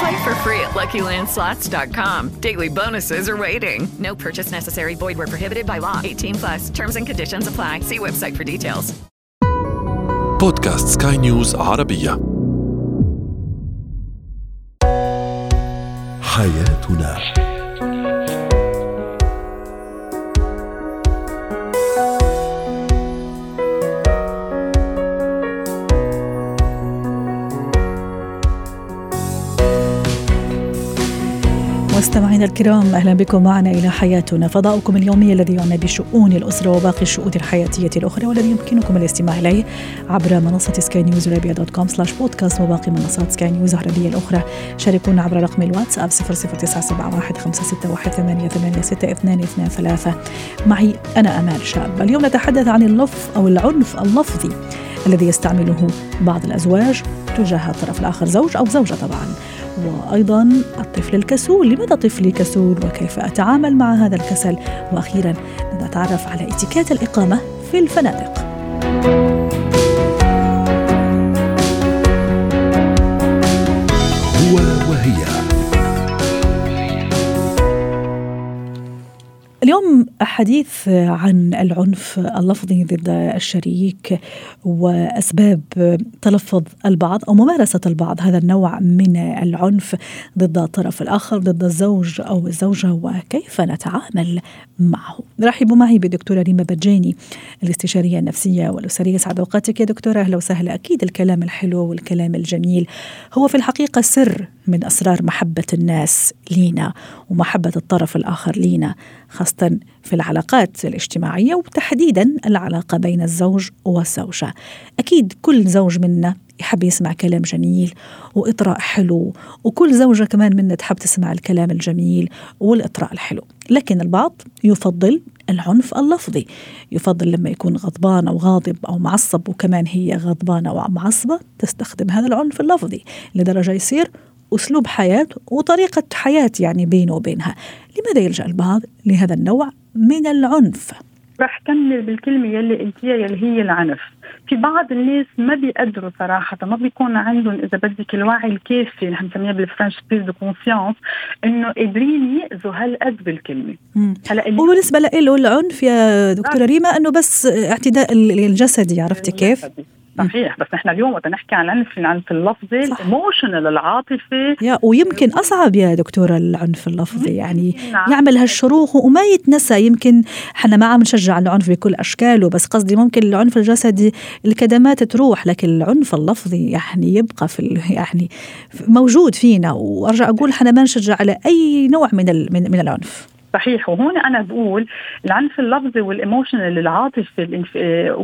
Play for free at LuckyLandSlots.com. Daily bonuses are waiting. No purchase necessary. Void where prohibited by law. 18 plus. Terms and conditions apply. See website for details. بودكاست سكاي نيوز عربية حياتنا مستمعينا الكرام أهلا بكم معنا إلى حياتنا فضاؤكم اليومي الذي يعنى بشؤون الأسرة وباقي الشؤون الحياتية الأخرى والذي يمكنكم الاستماع إليه عبر منصة سكاي نيوز عربيه dot com slash podcast وباقي منصات سكاي نيوز العربية الأخرى. شاركونا عبر رقم الواتساب 00971 561 886223 معي أنا أمال شاب. اليوم نتحدث عن اللف أو العنف اللفظي الذي يستعمله بعض الأزواج تجاه الطرف الآخر زوج أو زوجة طبعا. وأيضا الطفل الكسول. لماذا طفلي كسول وكيف أتعامل مع هذا الكسل؟ وأخيرا نتعرف على اتيكيت الإقامة في الفنادق. اليوم حديث عن العنف اللفظي ضد الشريك وأسباب تلفظ البعض أو ممارسة البعض هذا النوع من العنف ضد الطرف الآخر ضد الزوج أو الزوجة وكيف نتعامل معه. رحبوا معي بدكتورة ريما بجاني الاستشارية النفسية والأسرية. سعد أوقاتك يا دكتورة. أهلا وسهلا. أكيد الكلام الحلو والكلام الجميل هو في الحقيقة سر من أسرار محبة الناس لينا ومحبة الطرف الآخر لينا. خاصة في العلاقات الاجتماعية وتحديدا العلاقة بين الزوج والزوجه. أكيد كل زوج منا يحب يسمع كلام جميل وإطراء حلو وكل زوجة كمان منا تحب تسمع الكلام الجميل والإطراء الحلو، لكن البعض يفضل العنف اللفظي. يفضل لما يكون غضبان أو غاضب أو معصب وكمان هي غضبانة أو معصبة تستخدم هذا العنف اللفظي لدرجة يصير أسلوب حياة وطريقة حياة يعني بينه وبينها. لماذا يلجأ البعض لهذا النوع من العنف؟ رح كمل بالكلمة يلي قلتيها يلي هي العنف. في بعض الناس ما بيقدروا صراحة ما بيكون عندهم إذا بدك الوعي الكافي نحن بنسميها بال French prise de conscience إنه قادرين يأذوا هالقد بالكلمة. هلا وبالنسبة له العنف يا دكتورة ريما إنه بس اعتداء الجسدي عرفتي كيف؟ صحيح بس نحن اليوم وقت نحكي عن العنف العنف اللفظي الإيموشنال العاطفي. يا ويمكن أصعب يا دكتورة العنف اللفظي يعني نعم. يعمل هالشروخ وما يتنسى. يمكن إحنا ما عم نشجع العنف بكل اشكاله بس قصدي ممكن العنف الجسدي الكدمات تروح لكن العنف اللفظي يعني يبقى في يعني موجود فينا. وأرجع أقول إحنا ما نشجع على أي نوع من من, من العنف. صحيح. وهون أنا بقول العنف اللفظي والإيموشنال العاطفي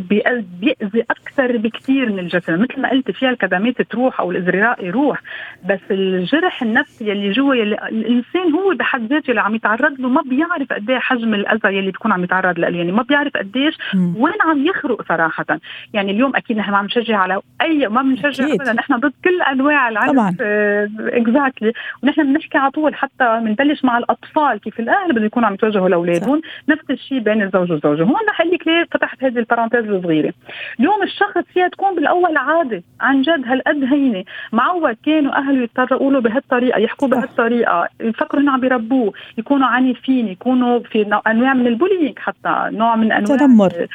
بيأذي أكثر بكثير من الجسد مثل ما قلت فيها الكدمات تروح أو الإزرار يروح بس الجرح النفسي يلي جوا يلي الإنسان هو بحد ذاته اللي عم يتعرض له ما بيعرف قد إيه حجم الأذى يلي بيكون عم يتعرض له يعني ما بيعرف قديش وين عم يخرق صراحة. يعني اليوم أكيد نحن ما عم نشجع على اي ما بنشجع ابدا. نحن ضد كل أنواع العنف exactly uh, ونحن بنحكي على طول حتى بنبلش مع الأطفال كيف الأهل بده يكونوا عم يتوجهوا لأولادهم. نفس الشيء بين الزوج والزوجه هون رح لك ليه فتحت هذه ال parenthèse الصغيرة. اليوم الشخص فيها تكون بالأول عادي عن جد هالقد هينة. معود كانوا أهله يتطرقوا له بهالطريقة يحكوا بهالطريقة يفكروا إنه عم يربوه يكونوا عنيفين يكونوا في أنواع من ال bullying حتى نوع من أنواع التنمر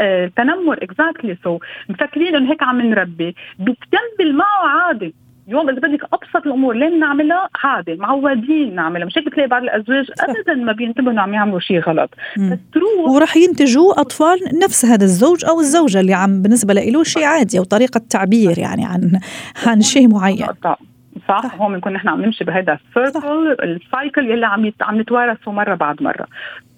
التنمر exactly so مفكرين إنه هيك عم نربي. بتكمل معه عادي اليوم اذا بدك أبسط الأمور ليه بنعملها عادي معودين نعملها. مش هيك بتلاقي بعض الأزواج ابدا ما بينتبهوا إنه عم يعملوا شيء غلط. بس تروح وراح ينتجوا أطفال نفس هذا الزوج أو الزوجة اللي عم بالنسبة له شيء عادي أو طريقة تعبير يعني عن عن شيء معين. صح, صح. هون بنكون نحن عم نمشي بهذا ال circle ال cycle يلي عم عم نتوارثه مرة بعد مرة.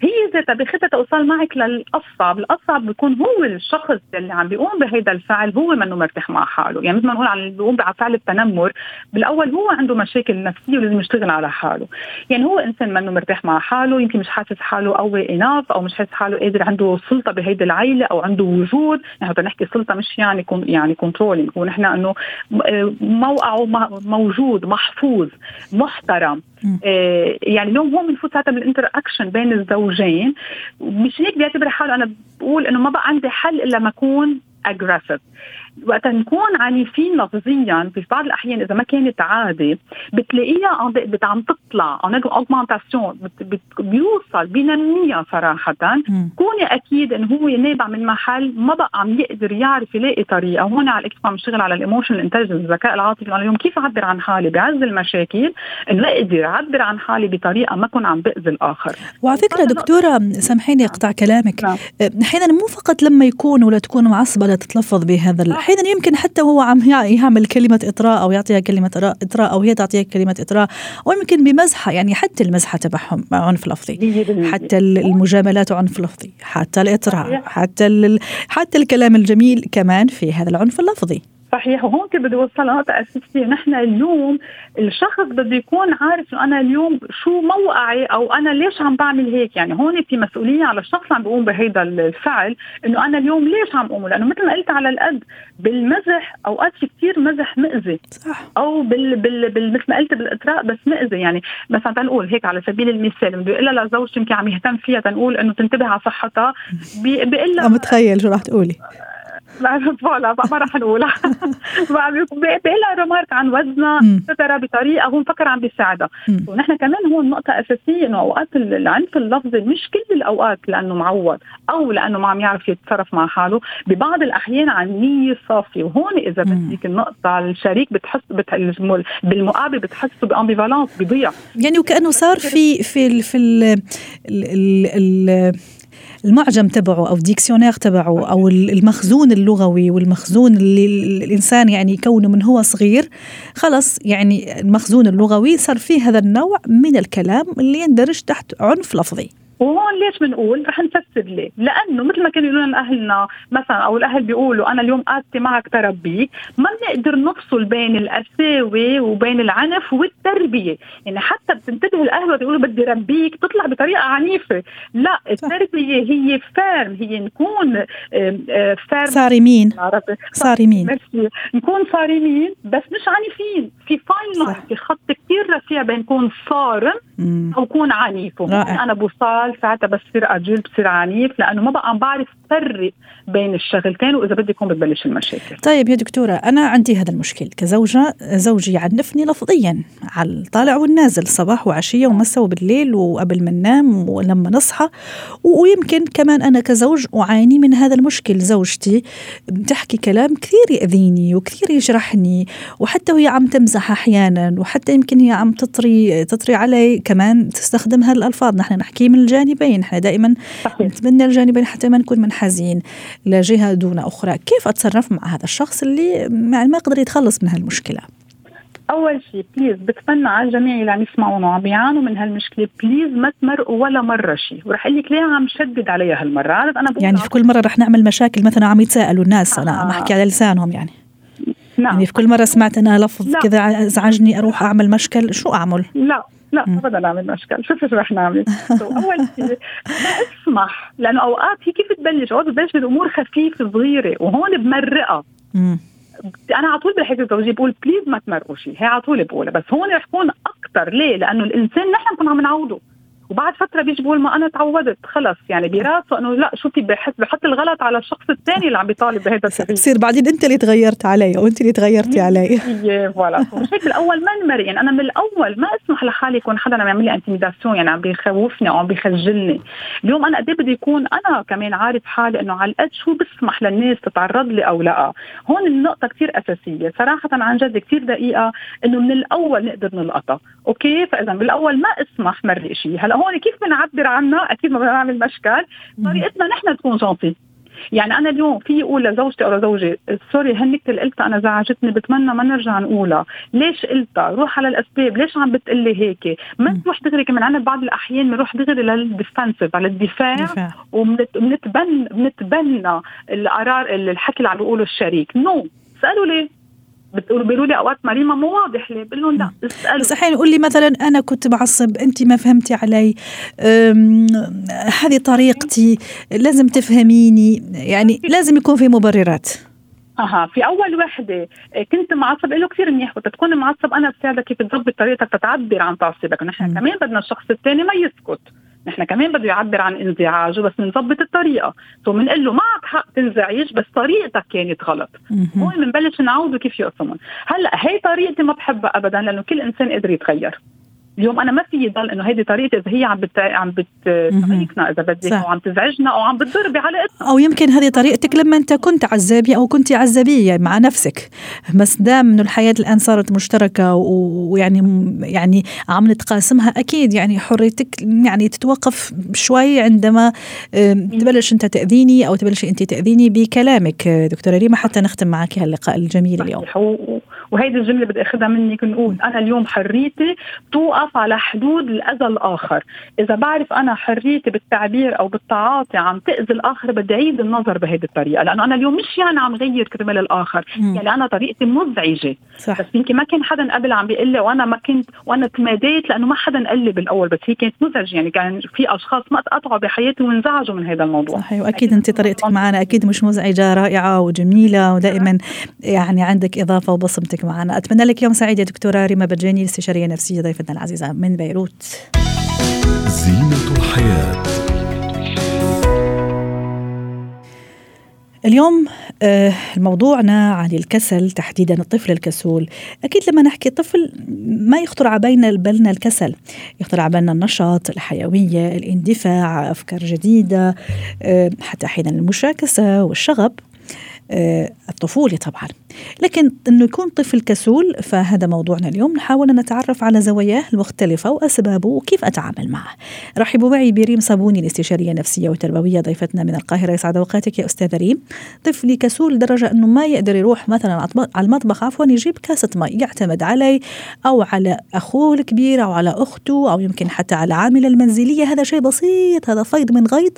هي ذاتها بخطة توصل معك للأصعب، الأصعب بيكون هو الشخص اللي عم بيقوم بهذا الفعل هو منه مرتاح مع حاله، يعني مثل ما نقول عن اللي بيقوم بفعل التنمر، بالأول هو عنده مشاكل نفسية ولازم يشتغل على حاله، يعني هو إنسان منه مرتاح مع حاله، يمكن مش حاسس حاله قوي اناف أو مش حاسس حاله قادر عنده سلطة بهيدي العيلة أو عنده وجود، يعني بدنا نحكي سلطة مش يعني كون يعني كنترولينج، ونحن إنه موقعه موجود محفوظ محترم، آه يعني اليوم هو بنفوت هذا بال interaction بين الزوج زوجين مش هيك بيعتبر حاله. أنا بقول إنه ما بقى عندي حل إلا ما أكون aggressive وقت نكون عنيفين لفظيا في بعض الأحيان إذا ما كانت عادي بتلاقيها عم تطلع. en augmentation بيوصل بينميها صراحة. كوني أكيد إنه هو نابع من محل ما بقى عم يقدر يعرف يلاقي طريقة. هون على ال axe عم نشتغل على ال emotional intelligence الذكاء العاطفي. أنا اليوم كيف أعبر عن حالي؟ بعز المشاكل إنه أقدر أعبر عن حالي بطريقة ما أكون عم بأذي الآخر. وعلى فكرة دكتورة سامحيني أقطع كلامك. نعم. أحيانا مو فقط لما يكون ولا تكون معصبه تتلفظ بهذا أحيانا يمكن حتى هو عم يعمل كلمة إطراء أو يعطيها كلمة إطراء أو هي تعطيها كلمة إطراء أو يمكن بمزحة يعني حتى المزحة تبعهم عنف لفظي حتى المجاملات عنف لفظي حتى الإطراء حتى حتى الكلام الجميل كمان في هذا العنف اللفظي. صحيح وهون بدي اوصل نقطة أساسية. نحن اليوم الشخص بده يكون عارف إنه أنا اليوم شو موقعي أو أنا ليش عم بعمل هيك. يعني هون في مسؤولية على الشخص اللي عم بيقوم بهيدا الفعل إنه أنا اليوم ليش عم أقوم لأنه مثل ما قلت على القد بالمزح أوقات في كثير مزح مأذي. صح. أو بال, بال, بال مثل ما قلت بالإطراء بس مأذي. يعني مثلا تنقول هيك على سبيل المثال بده يقول لها لزوجتي يمكن عم يهتم فيها تنقول إنه تنتبه على صحتها. بيقول لها متخيل شو رح تقولي. فوالا ما رح نقولها بيقلها رمارك عن وزنها سترى بطريقة هو مفكر عم بيساعدها. ونحن كمان هون نقطة أساسية إنه أوقات العنف اللفظي مش كل الأوقات لأنه معود أو لأنه ما عم يعرف يتصرف مع حاله. ببعض الأحيان عن نيه صافية. وهون إذا بدك النقطة الشريك بتحس بالمقابل بتحسه بأمبيفالانس بيضيع يعني وكأنه صار في في ال في ال ال ال المعجم تبعه أو الديكسيونير تبعه أو المخزون اللغوي والمخزون اللي الإنسان يعني يكونه من هو صغير خلص يعني المخزون اللغوي صار فيه هذا النوع من الكلام اللي يندرج تحت عنف لفظي. وهون ليش بنقول رح نفسر ليه؟ لأنه مثل ما كانوا يقولون اهلنا مثلا أو الأهل بيقولوا أنا اليوم قعدتي معك تربيك ما بنقدر نفصل بين القساوه وبين العنف والتربية، يعني حتى بتنتبه الأهل بيقولوا بدي ربيك تطلع بطريقة عنيفة، لا التربية هي ferme هي نكون ferme صارمين. صارمين. نكون صارمين بس مش عنيفين، في fine في خط كثير رفيع بين كون صارم أو كون عنيف، أنا بوصل الاطفال ساعتها بصير أجل بصير عنيف لأنه ما بقى عم بعرف فرق بين الشغلتين وإذا بدي يكون بتبلش المشاكل. طيب يا دكتورة أنا عندي هذا المشكل. كزوجة زوجي يعنفني لفظيا على الطالع والنازل صباح وعشية ومساء وبالليل وقبل ما ننام ولما نصحى. ويمكن كمان أنا كزوج أعاني من هذا المشكل. زوجتي بتحكي كلام كثير يأذيني وكثير يجرحني وحتى وهي عم تمزح أحيانا وحتى يمكن هي عم تطري تطري علي كمان تستخدم هالألفاظ. نحن نحكي من الجانبين. إحنا دائما نتمنى الجانبين حتى ما نكون منحازين لجهة دون أخرى. كيف أتصرف مع هذا الشخص اللي ما يقدر يتخلص من هالمشكلة؟ أول شيء please بتمنى على الجميع اللي عم يسمعونا وعم بيعانوا من هالمشكلة please ما تمرقوا ولا مرة شيء. ورح أقول لك ليه عم شدد عليها هالمرة. عارف أنا يعني في كل مرة رح نعمل مشاكل مثلا عم يتساءلوا الناس. أنا عم أحكي على لسانهم يعني. نعم. يعني في كل مرة سمعت أنا لفظ كذا ازعجني أروح أعمل مشكل شو أعمل؟ لا لا ابدا نعمل مشكل. شوف شو رح نعمل. أول شيء ما أسمح لأنه أوقات هي كيف تبلش؟ أوقات بتبلش بالامور خفيفة صغيرة وهون بمرقها. أنا على طول بالحكي الزوجيه بقول بليز ما تمرقوا شيء هي على طول بقولها بس هون رح يكون أكثر ليه؟ لأنه الإنسان نحن بنكون عم نعوضه وبعد فترة بيجي بقول ما أنا تعودت خلص. يعني براسه إنه لا شو بحس بحط الغلط على الشخص الثاني اللي عم بيطالب بهذا التغيير بصير بعدين أنت اللي تغيرت علي أو أنت اللي تغيرتي علي. فوالا. مش هيك الأول ما نمر يعني أنا من الأول ما أسمح لحالي يكون حدا عم يعمل لي انتميداسيون يعني عم بيخوفني أو عم بيخجلني. اليوم أنا قد إيه بدي يكون أنا كمان عارف حالي إنه على القد شو بسمح للناس تتعرض لي أو لا. هون النقطة كثير أساسية. صراحة عن جد كثير دقيقة إنه من الأول نقدر نلقطها. okay فإذا بالأول ما اسمح مرق شيء هلأ هون كيف بنعبر عنها؟ أكيد ما بدنا نعمل مشكل طريقتنا نحن تكون gentille يعني أنا اليوم في أقول لزوجتي أو لزوجي sorry هالنكته اللي قلتها أنا زعجتني بتمنى ما نرجع نقولها. ليش قلتها؟ روح على الأسباب. ليش عم بتقلي هيك؟ ما تروح دغري كمان. عنا بعض الأحيان بنروح دغري لل defensive على الدفاع. وبنتبنى بنتبنى القرار الحكي اللي عم بيقوله الشريك. no. no. اسالوا ليه؟ بتقولوا بيقولوا لي أوقات مريمه مو واضح لي بقول لهم لا اسالوا بس الحين قول لي مثلا أنا كنت بعصب انت ما فهمتي علي. هذه طريقتي لازم تفهميني. يعني لازم يكون في مبررات. أها في أول وحدة كنت معصب له كثير منيح. وقت تكون معصب أنا بساعدك كيف تظبط طريقتك تتعبر عن تعصبك نحن كمان بدنا الشخص الثاني ما يسكت. نحن كمان بده يعبر عن انزعاجه بس بنظبط الطريقة. سو بنقول له معك حق تنزعج بس طريقتك كانت غلط. هون بنبلش نعوده كيف يقسمهم. هلأ هي طريقتي ما بحبها ابدا لأنه كل إنسان قدر يتغير. اليوم أنا ما في يضل إنه هيدي طريقتي إذا هي عم بت... عم بتعيقنا إذا بدك أو عم تزعجنا أو عم بتضر بعلاقتنا. أو يمكن هذه طريقتك لما أنت كنت عزابي أو كنت عزابية مع نفسك. بس دام إنه الحياة الآن صارت مشتركة ويعني يعني عم نتقاسمها أكيد يعني حريتك يعني تتوقف شوي عندما تبلش أنت تأذيني أو تبلش أنت تأذيني بكلامك. دكتورة ريما حتى نختم معك هاللقاء الجميل اليوم. وهيدي الجملة بدي أخذها منك نقول أنا اليوم حريتي توقف على حدود الأذى الآخر. إذا بعرف أنا حريتي بالتعبير أو بالتعاطي عم تأذي الآخر بدي اعيد النظر بهيدي الطريقة لأنه أنا اليوم مش يعني عم غير كرمال الآخر م. يعني أنا طريقتي مزعجة. صح. بس يمكن ما كان حدا قبل عم بيقول لي وأنا ما كنت وأنا تماديت لأنه ما حدا قال لي بالأول بس هي كانت مزعجة. يعني كان في أشخاص ما تقطعوا بحياتي وانزعجوا من هذا الموضوع. صحيح. وأكيد أنت طريقتك معنا أكيد مش مزعجة رائعة وجميلة ودائما يعني عندك إضافة وبصمتك. معنا. أتمنى لك يوم سعيد يا دكتورة ريما بجاني الاستشارية النفسية ضيفتنا العزيزة من بيروت. زينة الحياة. اليوم موضوعنا عن الكسل تحديدا الطفل الكسول. أكيد لما نحكي طفل ما يخطر على بالنا الكسل. يخطر على بالنا النشاط الحيوية الاندفاع أفكار جديدة حتى أحيانا المشاكسة والشغب الطفولة طبعا. لكن أنه يكون طفل كسول فهذا موضوعنا اليوم. نحاول أن نتعرف على زواياه المختلفة وأسبابه وكيف أتعامل معه. رحبوا معي بريم صابوني الاستشارية النفسية وتربوية ضيفتنا من القاهرة. يسعد أوقاتك يا أستاذة ريم. طفلي كسول لدرجة أنه ما يقدر يروح مثلا على المطبخ عفوا يجيب كاسة مي يعتمد علي أو على أخوه الكبير أو على أخته أو يمكن حتى على عاملة المنزلية. هذا شيء بسيط هذا فيض من غيض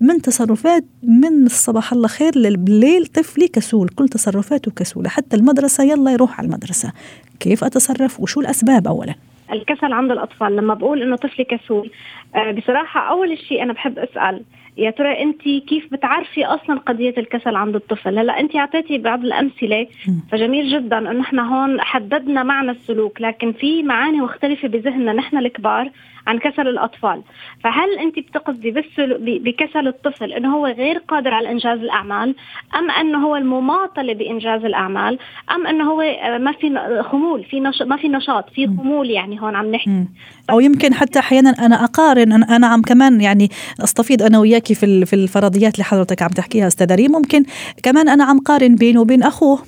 من تصرفات من الصباح الله خير لليل طفلي كسول. كل تصرفاته كسولة حتى المدرسة يلا يروح على المدرسة. كيف أتصرف؟ وشو الأسباب أولا؟ الكسل عند الأطفال. لما بقول إنه طفلي كسول آه بصراحة أول شيء أنا بحب أسأل يا ترى أنت كيف بتعرفي أصلا قضية الكسل عند الطفل؟ هلأ أنت أعطيتي بعض الأمثلة فجميل جدا إنه إحنا هون حددنا معنى السلوك لكن في معاني مختلفة بذهننا نحن الكبار. عن كسل الأطفال. فهل أنت بتقصدي بكسل الطفل إنه هو غير قادر على إنجاز الأعمال أم أنه هو المماطلة بإنجاز الأعمال أم أنه هو ما في خمول في نش... ما في نشاط في خمول يعني هون عم نحكي. أو يمكن حتى أحيانا أنا أقارن أنا عم كمان يعني استفيض أنا وياكي في في الفرضيات اللي حضرتك عم تحكيها أستاذة ريم. ممكن كمان أنا عم قارن بينه وبين أخوه.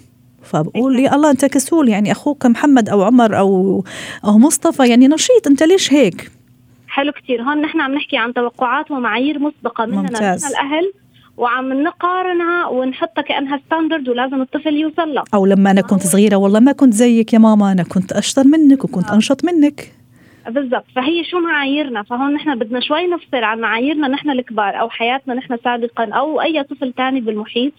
فبقول يا الله أنت كسول يعني أخوك محمد أو عمر أو أو مصطفى يعني نشيط أنت ليش هيك؟ حلو كثير هون نحن عم نحكي عن توقعات ومعايير مسبقة مننا نحن الأهل وعم نقارنها ونحطها كأنها ستاندرد ولازم الطفل يوصل لها. أو لما أنا كنت صغيرة والله ما كنت زيك يا ماما أنا كنت أشطر منك وكنت آه. أنشط منك. بالضبط. فهي شو معاييرنا؟ فهون نحن بدنا شوي نفصل عن معاييرنا نحن الكبار أو حياتنا نحن سابقا أو أي طفل ثاني بالمحيط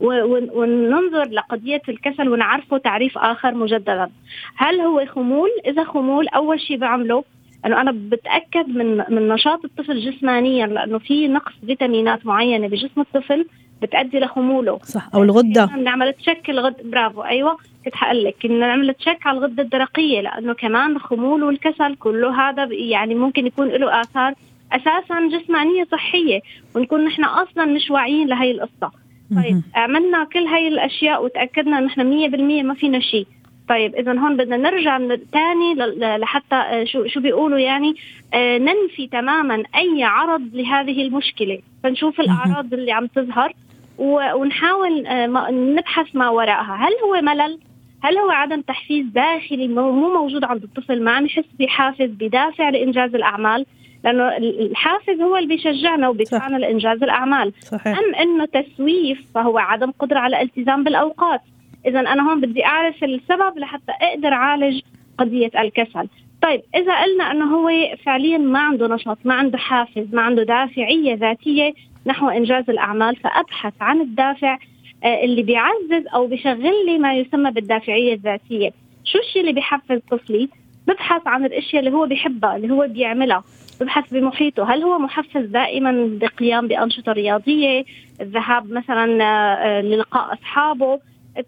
وننظر لقضية الكسل ونعرفه تعريف آخر مجددا. هل هو خمول؟ إذا خمول أول شيء بعمله إنه أنا بتأكد من من نشاط الطفل جسمانيا لأنه في نقص فيتامينات معينة بجسم الطفل بتؤدي لخموله. صح أو الغدة. بنعمل تشك الغد برافو أيوه. كنت حقول لك كنا نعمل تشك على الغدة الدرقية لأنه كمان الخمول والكسل كله هذا يعني ممكن يكون له آثار أساسا جسمانية صحية ونكون نحن أصلا مش واعيين لهي القصة. طيب عملنا كل هاي الأشياء وتأكدنا إحنا 100% ما فينا شيء. طيب اذا هون بدنا نرجع من ثاني لحتى آه، شو شو بيقولوا يعني آه، ننفي تماما أي عرض لهذه المشكلة. فنشوف الأعراض اللي عم تظهر ونحاول آه، نبحث ما وراءها. هل هو ملل؟ هل هو عدم تحفيز داخلي؟ مو موجود عند الطفل. ما عم يحس بحافز بدافع لإنجاز الأعمال لأنه الحافز هو اللي بيشجعنا وبيدفعنا لإنجاز الأعمال. صحيح. أم إنه تسويف فهو عدم قدرة على الالتزام بالأوقات. إذا أنا هون بدي أعرف السبب لحتى أقدر أعالج قضية الكسل. طيب إذا قلنا إنه هو فعليا ما عنده نشاط ما عنده حافز ما عنده دافعية ذاتية نحو إنجاز الأعمال فأبحث عن الدافع آه، اللي بيعزز أو بيشغل لي ما يسمى بالدافعية الذاتية. شو الشيء اللي بيحفز طفلي؟ ببحث عن الأشياء اللي هو بيحبها اللي هو بيعملها. ببحث بمحيطه. هل هو محفز دائما بالقيام بأنشطة رياضية؟ الذهاب مثلا آه، للقاء أصحابه.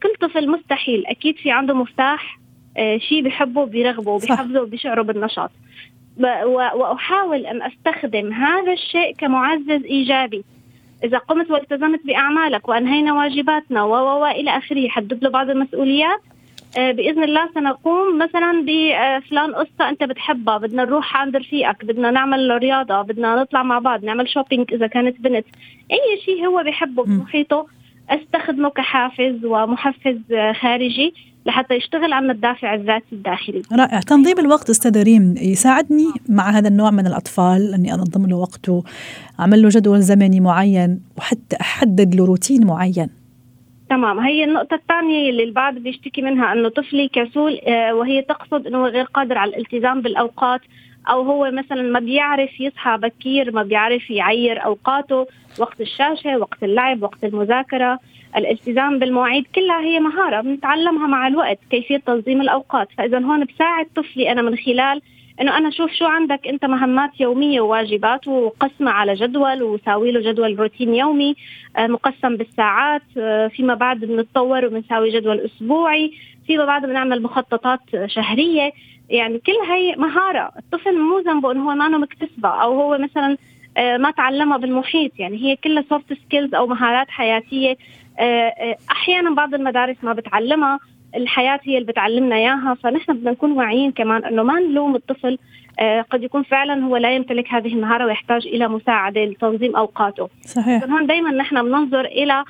كل طفل مستحيل. أكيد في عنده مفتاح آه، شيء بحبه بيرغبه وبيحفزه وبيشعره بالنشاط. وأحاول أن أستخدم هذا الشيء كمعزز إيجابي. إذا قمت والتزمت بأعمالك وأنهينا واجباتنا و إلى آخره حدد له بعض المسؤوليات. آه، بإذن الله سنقوم مثلا بفلان قصة أنت بتحبها بدنا نروح عند رفيقك بدنا نعمل رياضة بدنا نطلع مع بعض نعمل شوبينج إذا كانت بنت. أي شيء هو بحبه بمحيطه. استخدمه كحافز ومحفز خارجي لحتى يشتغل عن الدافع الذاتي الداخلي. رائع. تنظيم الوقت أستاذ ريم يساعدني مع هذا النوع من الأطفال أني أنظم له وقته أعمل له جدول زمني معين وحتى أحدد له روتين معين. تمام. هي النقطة الثانية اللي البعض بيشتكي منها أنه طفلي كسول آه، وهي تقصد إنه غير قادر على الالتزام بالأوقات أو هو مثلا ما بيعرف يصحى بكير ما بيعرف يعير أوقاته وقت الشاشة وقت اللعب وقت المذاكرة. الالتزام بالمواعيد كلها هي مهارة بنتعلمها مع الوقت كيفية تنظيم الأوقات. فاذا هون بساعد طفلي أنا من خلال إنه أنا أشوف شو عندك أنت مهمات يومية وواجبات وقسمها على جدول وساوي له جدول روتين يومي آه، مقسم بالساعات آه، فيما بعد بنتطور وبنساوي جدول أسبوعي. فيما بعد بنعمل مخططات شهرية. يعني كل هي مهارة الطفل مو ذنبه إنه هو ما مكتسبة أو هو مثلا آه، ما تعلمها بالمحيط. يعني هي كلها soft skills أو مهارات حياتية. أحيانا بعض المدارس ما بتعلمها. الحياة هي اللي بتعلمنا إياها. فنحن بدنا نكون واعيين كمان إنه ما نلوم الطفل. آه قد يكون فعلا هو لا يمتلك هذه المهارة ويحتاج إلى مساعدة لتنظيم أوقاته. صحيح. هون دائما نحن بننظر إلى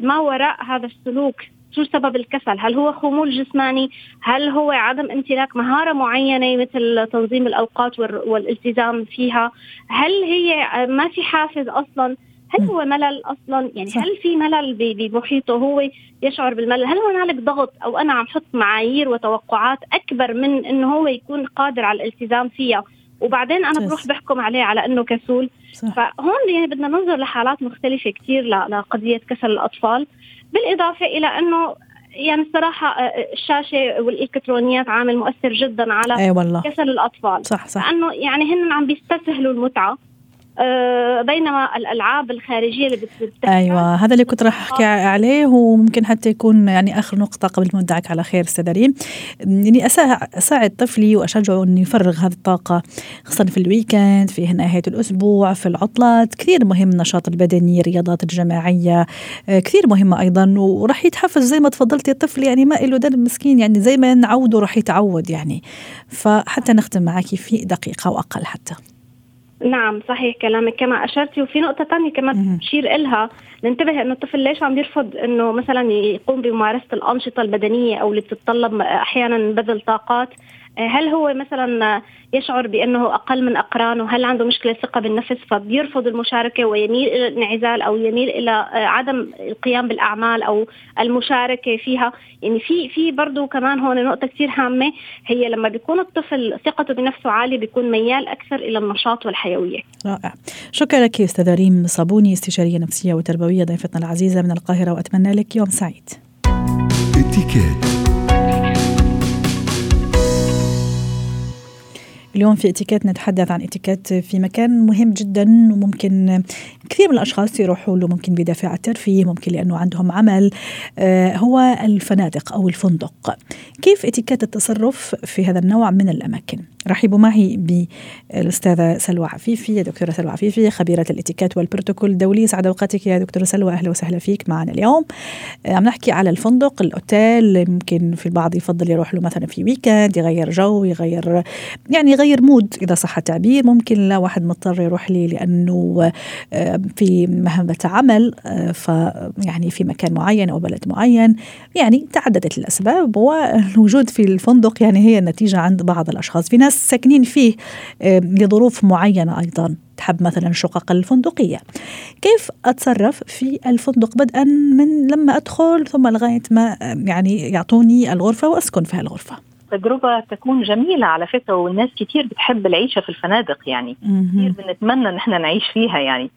ما وراء هذا السلوك. شو سبب الكسل؟ هل هو خمول جسماني؟ هل هو عدم امتلاك مهارة معينة مثل تنظيم الأوقات والالتزام فيها؟ هل هي ما في حافز أصلا؟ هل هو ملل أصلا؟ يعني صح. هل في ملل بمحيطه هو يشعر بالملل؟ هل هنالك ضغط أو أنا عم حط معايير وتوقعات أكبر من إنه هو يكون قادر على الالتزام فيها؟ وبعدين أنا بروح بحكم عليه على إنه كسول. صح. فهون يعني بدنا ننظر لحالات مختلفة كثير لقضية كسل الأطفال. بالإضافة إلى أنه يعني الصراحة آه، الشاشة والإلكترونيات عامل مؤثر جدا على أي والله. كسل الأطفال. صح صح. لأنه يعني هن عم بيستسهلوا المتعة. بينما الألعاب الخارجية اللي بتتبع أيوه هذا اللي كنت راح أحكي عليه وممكن حتى يكون يعني آخر نقطة قبل ما ندعك على خير أستاذ ريم إني أساعد طفلي وأشجعه إنه يفرغ هذه الطاقة خاصة في الويكند في نهاية الأسبوع في العطلات. كثير مهم النشاط البدني الرياضات الجماعية آه، كثير مهمه أيضا. وراح يتحفز زي ما تفضلتي الطفل يعني ما له دم مسكين يعني زي ما نعوده راح يتعود يعني. فحتى نختم معك في دقيقة وأقل حتى. نعم صحيح كلامك. كما اشرتي وفي نقطة ثانية كمان بشير إلها. ننتبه إنه الطفل ليش عم يرفض إنه مثلا يقوم بممارسة الأنشطة البدنية أو اللي بتتطلب أحيانا بذل طاقات؟ هل هو مثلا يشعر بأنه أقل من اقرانه هل عنده مشكلة ثقة بالنفس فبيرفض المشاركة ويميل إلى الانعزال أو يميل إلى عدم القيام بالأعمال أو المشاركة فيها؟ يعني في في برضه كمان هون نقطة كثير هامة هي لما بيكون الطفل ثقته بنفسه عالية بيكون ميال أكثر إلى النشاط والحيوية. رائع. شكرا لك أستاذة ريم صابوني استشارية نفسية وتربوية ضيفتنا العزيزة من القاهرة وأتمنى لك يوم سعيد. اليوم في اتيكيت نتحدث عن اتيكيت في مكان مهم جدا وممكن كثير من الأشخاص يروحوا له ممكن بدافع الترفيه ممكن لأنه عندهم عمل. آه، هو الفنادق أو الفندق. كيف اتيكيت التصرف في هذا النوع من الأماكن؟ رحبوا معي بالأستاذة سلوى عفيفي دكتورة سلوى عفيفي خبيرة الاتيكيت والبروتوكول الدولي. سعد أوقاتك يا دكتورة سلوى أهلا وسهلا فيك معنا اليوم. آه، عم نحكي على الفندق الأوتيل. ممكن في البعض يفضل يروح له مثلا في weekend يغير جو يغير يعني يغير mood. إذا صح التعبير ممكن لا واحد مضطر يروح لي لأنه آه، في مهمة عمل آه، ف يعني في مكان معين أو بلد معين. يعني تعددت الأسباب والوجود في الفندق يعني هي النتيجة عند بعض الأشخاص. في ناس ساكنين فيه لظروف معينة أيضا. تحب مثلا الشقق الفندقية. كيف أتصرف في الفندق بدءا من لما أدخل ثم لغاية ما يعني يعطوني الغرفة وأسكن في هالغرفة؟ تجربة تكون جميلة على فكرة والناس كتير بتحب العيشة في الفنادق يعني. كتير بنتمنى إن إحنا نعيش فيها يعني.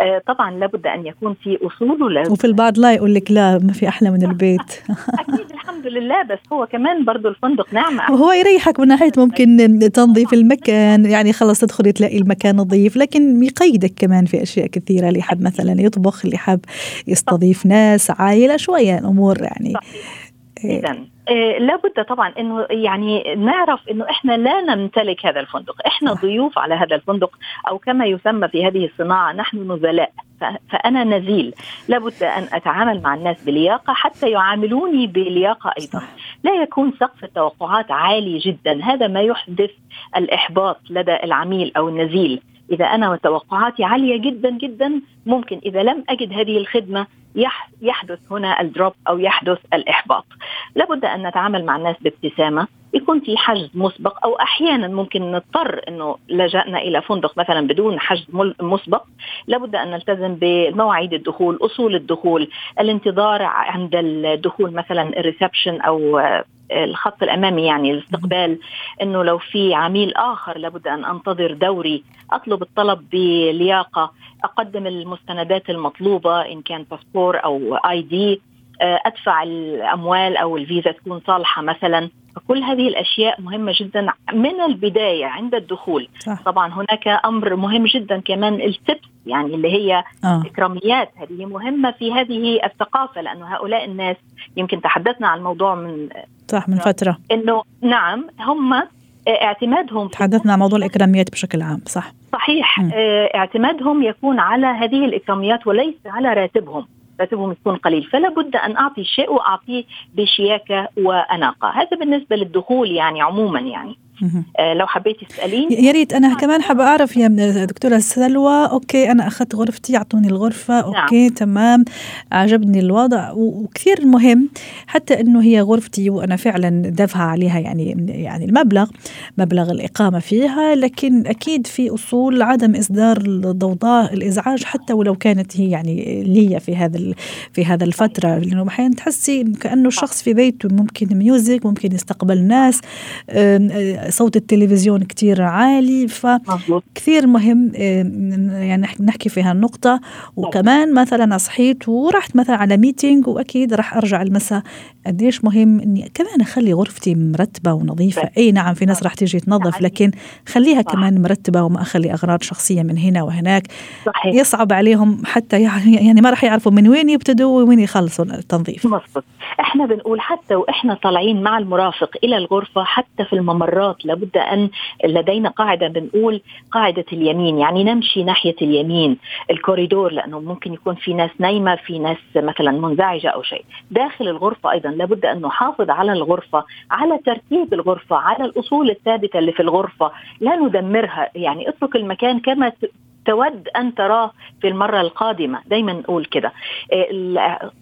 آه طبعا لابد أن يكون في أصول وفي البعض لا يقول لك لا ما في أحلى من البيت. أكيد الحمد لله. بس هو كمان برضه الفندق نعمة. وهو يريحك من ناحية ممكن تنظيف المكان. يعني خلص تدخلي تلاقي المكان نظيف لكن يقيدك كمان في أشياء كثيرة. اللي حب مثلا يطبخ اللي حب يستضيف ناس عائلة شوية الأمور يعني اذا آه لابد طبعا إنه يعني نعرف إنه إحنا لا نمتلك هذا الفندق، إحنا ضيوف على هذا الفندق أو كما يسمى في هذه الصناعة نحن نزلاء، فأنا نزيل، لابد أن أتعامل مع الناس بلياقه حتى يعاملوني بلياقه أيضا، لا يكون سقف التوقعات عالي جدا، هذا ما يحدث الإحباط لدى العميل أو النزيل، إذا أنا توقعاتي عالية جدا جدا ممكن إذا لم أجد هذه الخدمة يحدث هنا الدروب أو يحدث الإحباط. لابد أن نتعامل مع الناس بابتسامة. يكون في حجز مسبق أو أحيانا ممكن نضطر إنه لجأنا إلى فندق مثلا بدون حجز مسبق. لابد أن نلتزم بمواعيد الدخول أصول الدخول الانتظار عند الدخول مثلا ال reception أو الخط الأمامي يعني الاستقبال إنه لو في عميل آخر لابد أن أنتظر دوري. أطلب الطلب بلياقة. أقدم المستندات المطلوبة إن كان باسبور أو ID. أدفع الأموال أو الفيزا تكون صالحة مثلا. فكل هذه الأشياء مهمة جدا من البداية عند الدخول. صح. طبعا هناك أمر مهم جدا كمان التبس يعني اللي هي آه. إكراميات. هذه مهمة في هذه الثقافة لأنه هؤلاء الناس يمكن تحدثنا عن الموضوع من صح من فترة. إنه نعم هم اعتمادهم تحدثنا عن موضوع الإكراميات بشكل عام صح. صحيح. م. اعتمادهم يكون على هذه الإكراميات وليس على راتبهم. راتبهم يكون قليل. فلا بد أن أعطي شيء وأعطيه بشياكة وأناقة. هذا بالنسبة للدخول يعني عموما يعني. آه لو حبيتي تسأليني. يا ريت. أنا كمان حابة أعرف يا دكتورة سلوى. okay أنا أخذت غرفتي أعطوني الغرفة. نعم. okay نعم. تمام. عجبني الوضع. وكثير مهم حتى إنه هي غرفتي وأنا فعلا دافعه عليها يعني يعني المبلغ مبلغ الإقامة فيها. لكن أكيد في أصول عدم إصدار الضوضاء الإزعاج حتى ولو كانت هي يعني لي في هذا في هذا الفترة. لأنه أحيانا تحسي كأنه الشخص في بيته ممكن music ممكن يستقبل ناس. صوت التلفزيون كتير عالي فكثير مهم يعني نحكي في هالنقطة وكمان مثلا صحيت ورحت مثلا على meeting وأكيد راح أرجع المساء. قديش مهم إني كمان أخلي غرفتي مرتبة ونظيفة. أي نعم في ناس راح تيجي تنظف لكن خليها كمان مرتبة وما أخلي أغراض شخصية من هنا وهناك. صحيح. يصعب عليهم حتى يعني ما راح يعرفوا من وين يبتدوا وين يخلصوا التنظيف. مصبط. إحنا بنقول حتى وإحنا طالعين مع المرافق إلى الغرفة حتى في الممرات لابد أن لدينا قاعدة بنقول قاعدة اليمين يعني نمشي ناحية اليمين الكوريدور لأنه ممكن يكون في ناس نايمة في ناس مثلا منزعجة أو شيء. داخل الغرفة أيضا لابد أن نحافظ على الغرفة على ترتيب الغرفة على الأصول الثابتة اللي في الغرفة لا ندمرها يعني اترك المكان كما تود أن تراه في المرة القادمة. دايما نقول كده.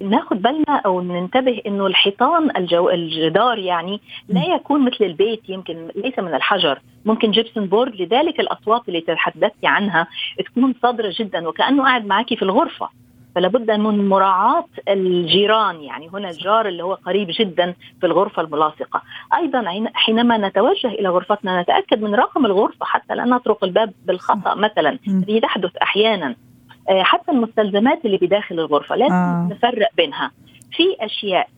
ناخد بالنا أو ننتبه إنه الحيطان الجو الجدار يعني لا يكون مثل البيت يمكن ليس من الحجر. ممكن جبسن بورد لذلك الأصوات اللي تحدثتي عنها تكون صادرة جدا وكأنه قاعد معك في الغرفة. فلا بد من مراعاة الجيران يعني هنا الجار اللي هو قريب جدا في الغرفة الملاصقة. أيضا حينما نتوجه إلى غرفتنا نتأكد من رقم الغرفة حتى لا نطرق الباب بالخطأ مثلا. هذه تحدث أحيانا. حتى المستلزمات اللي بداخل الغرفة لازم آه. نفرق بينها. في أشياء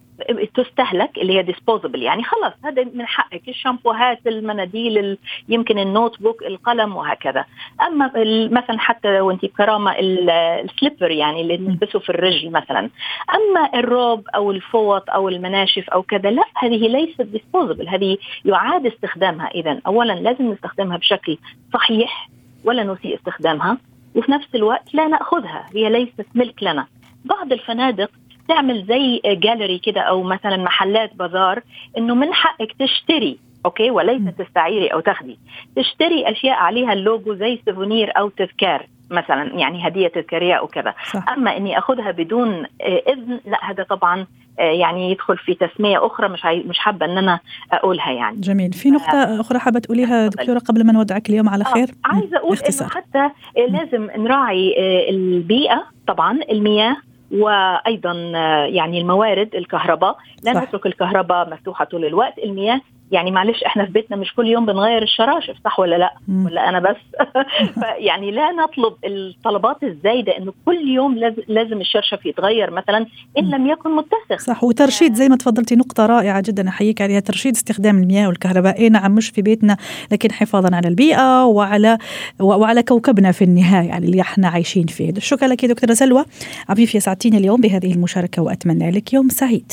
تستهلك اللي هي disposable يعني خلاص هذا من حقك. الشامبوهات المناديل يمكن ال notebook القلم وهكذا. أما مثلا حتى وانت بكرامة ال slipper يعني اللي نلبسه في الرجل مثلا. أما الروب أو الفوط أو المناشف أو كذا لا هذه ليست disposable هذه يعاد استخدامها. اذا اولا لازم نستخدمها بشكل صحيح ولا نسيء استخدامها وفي نفس الوقت لا نأخذها. هي ليست ملك لنا. بعض الفنادق تعمل زي جاليري كده أو مثلا محلات بازار إنه من حقك تشتري okay؟ وليس تستعيري أو تاخدي. تشتري أشياء عليها اللوجو زي souvenir أو تذكار مثلا يعني هدية تذكارية أو كذا. أما إني أخذها بدون إذن لا هذا طبعا يعني يدخل في تسمية أخرى مش مش حابة إن أنا أقولها يعني. جميل. في نقطة آه. أخرى حابة تقوليها دكتورة قبل ما نودعك اليوم على خير؟ آه عايزة أقول إنه حتى لازم نراعي البيئة طبعا المياه وأيضا يعني الموارد الكهرباء. لا نترك الكهرباء مفتوحة طول الوقت. المياه يعني معلش إحنا في بيتنا مش كل يوم بنغير الشراشف صح ولا لأ. ولا أنا بس؟ يعني لا نطلب الطلبات الزايدة إنه كل يوم لازم الشرشف يتغير مثلا إن لم يكن متسخ. صح وترشيد زي ما تفضلتي نقطة رائعة جدا أحييك عليها ترشيد استخدام المياه والكهرباء اي نعم مش في بيتنا لكن حفاظا على البيئة وعلى وعلى كوكبنا في النهاية يعني اللي إحنا عايشين فيه. شكرا لك دكتورة سلوى. عفيف سعدتيني اليوم بهذه المشاركة وأتمنى لك يوم سعيد.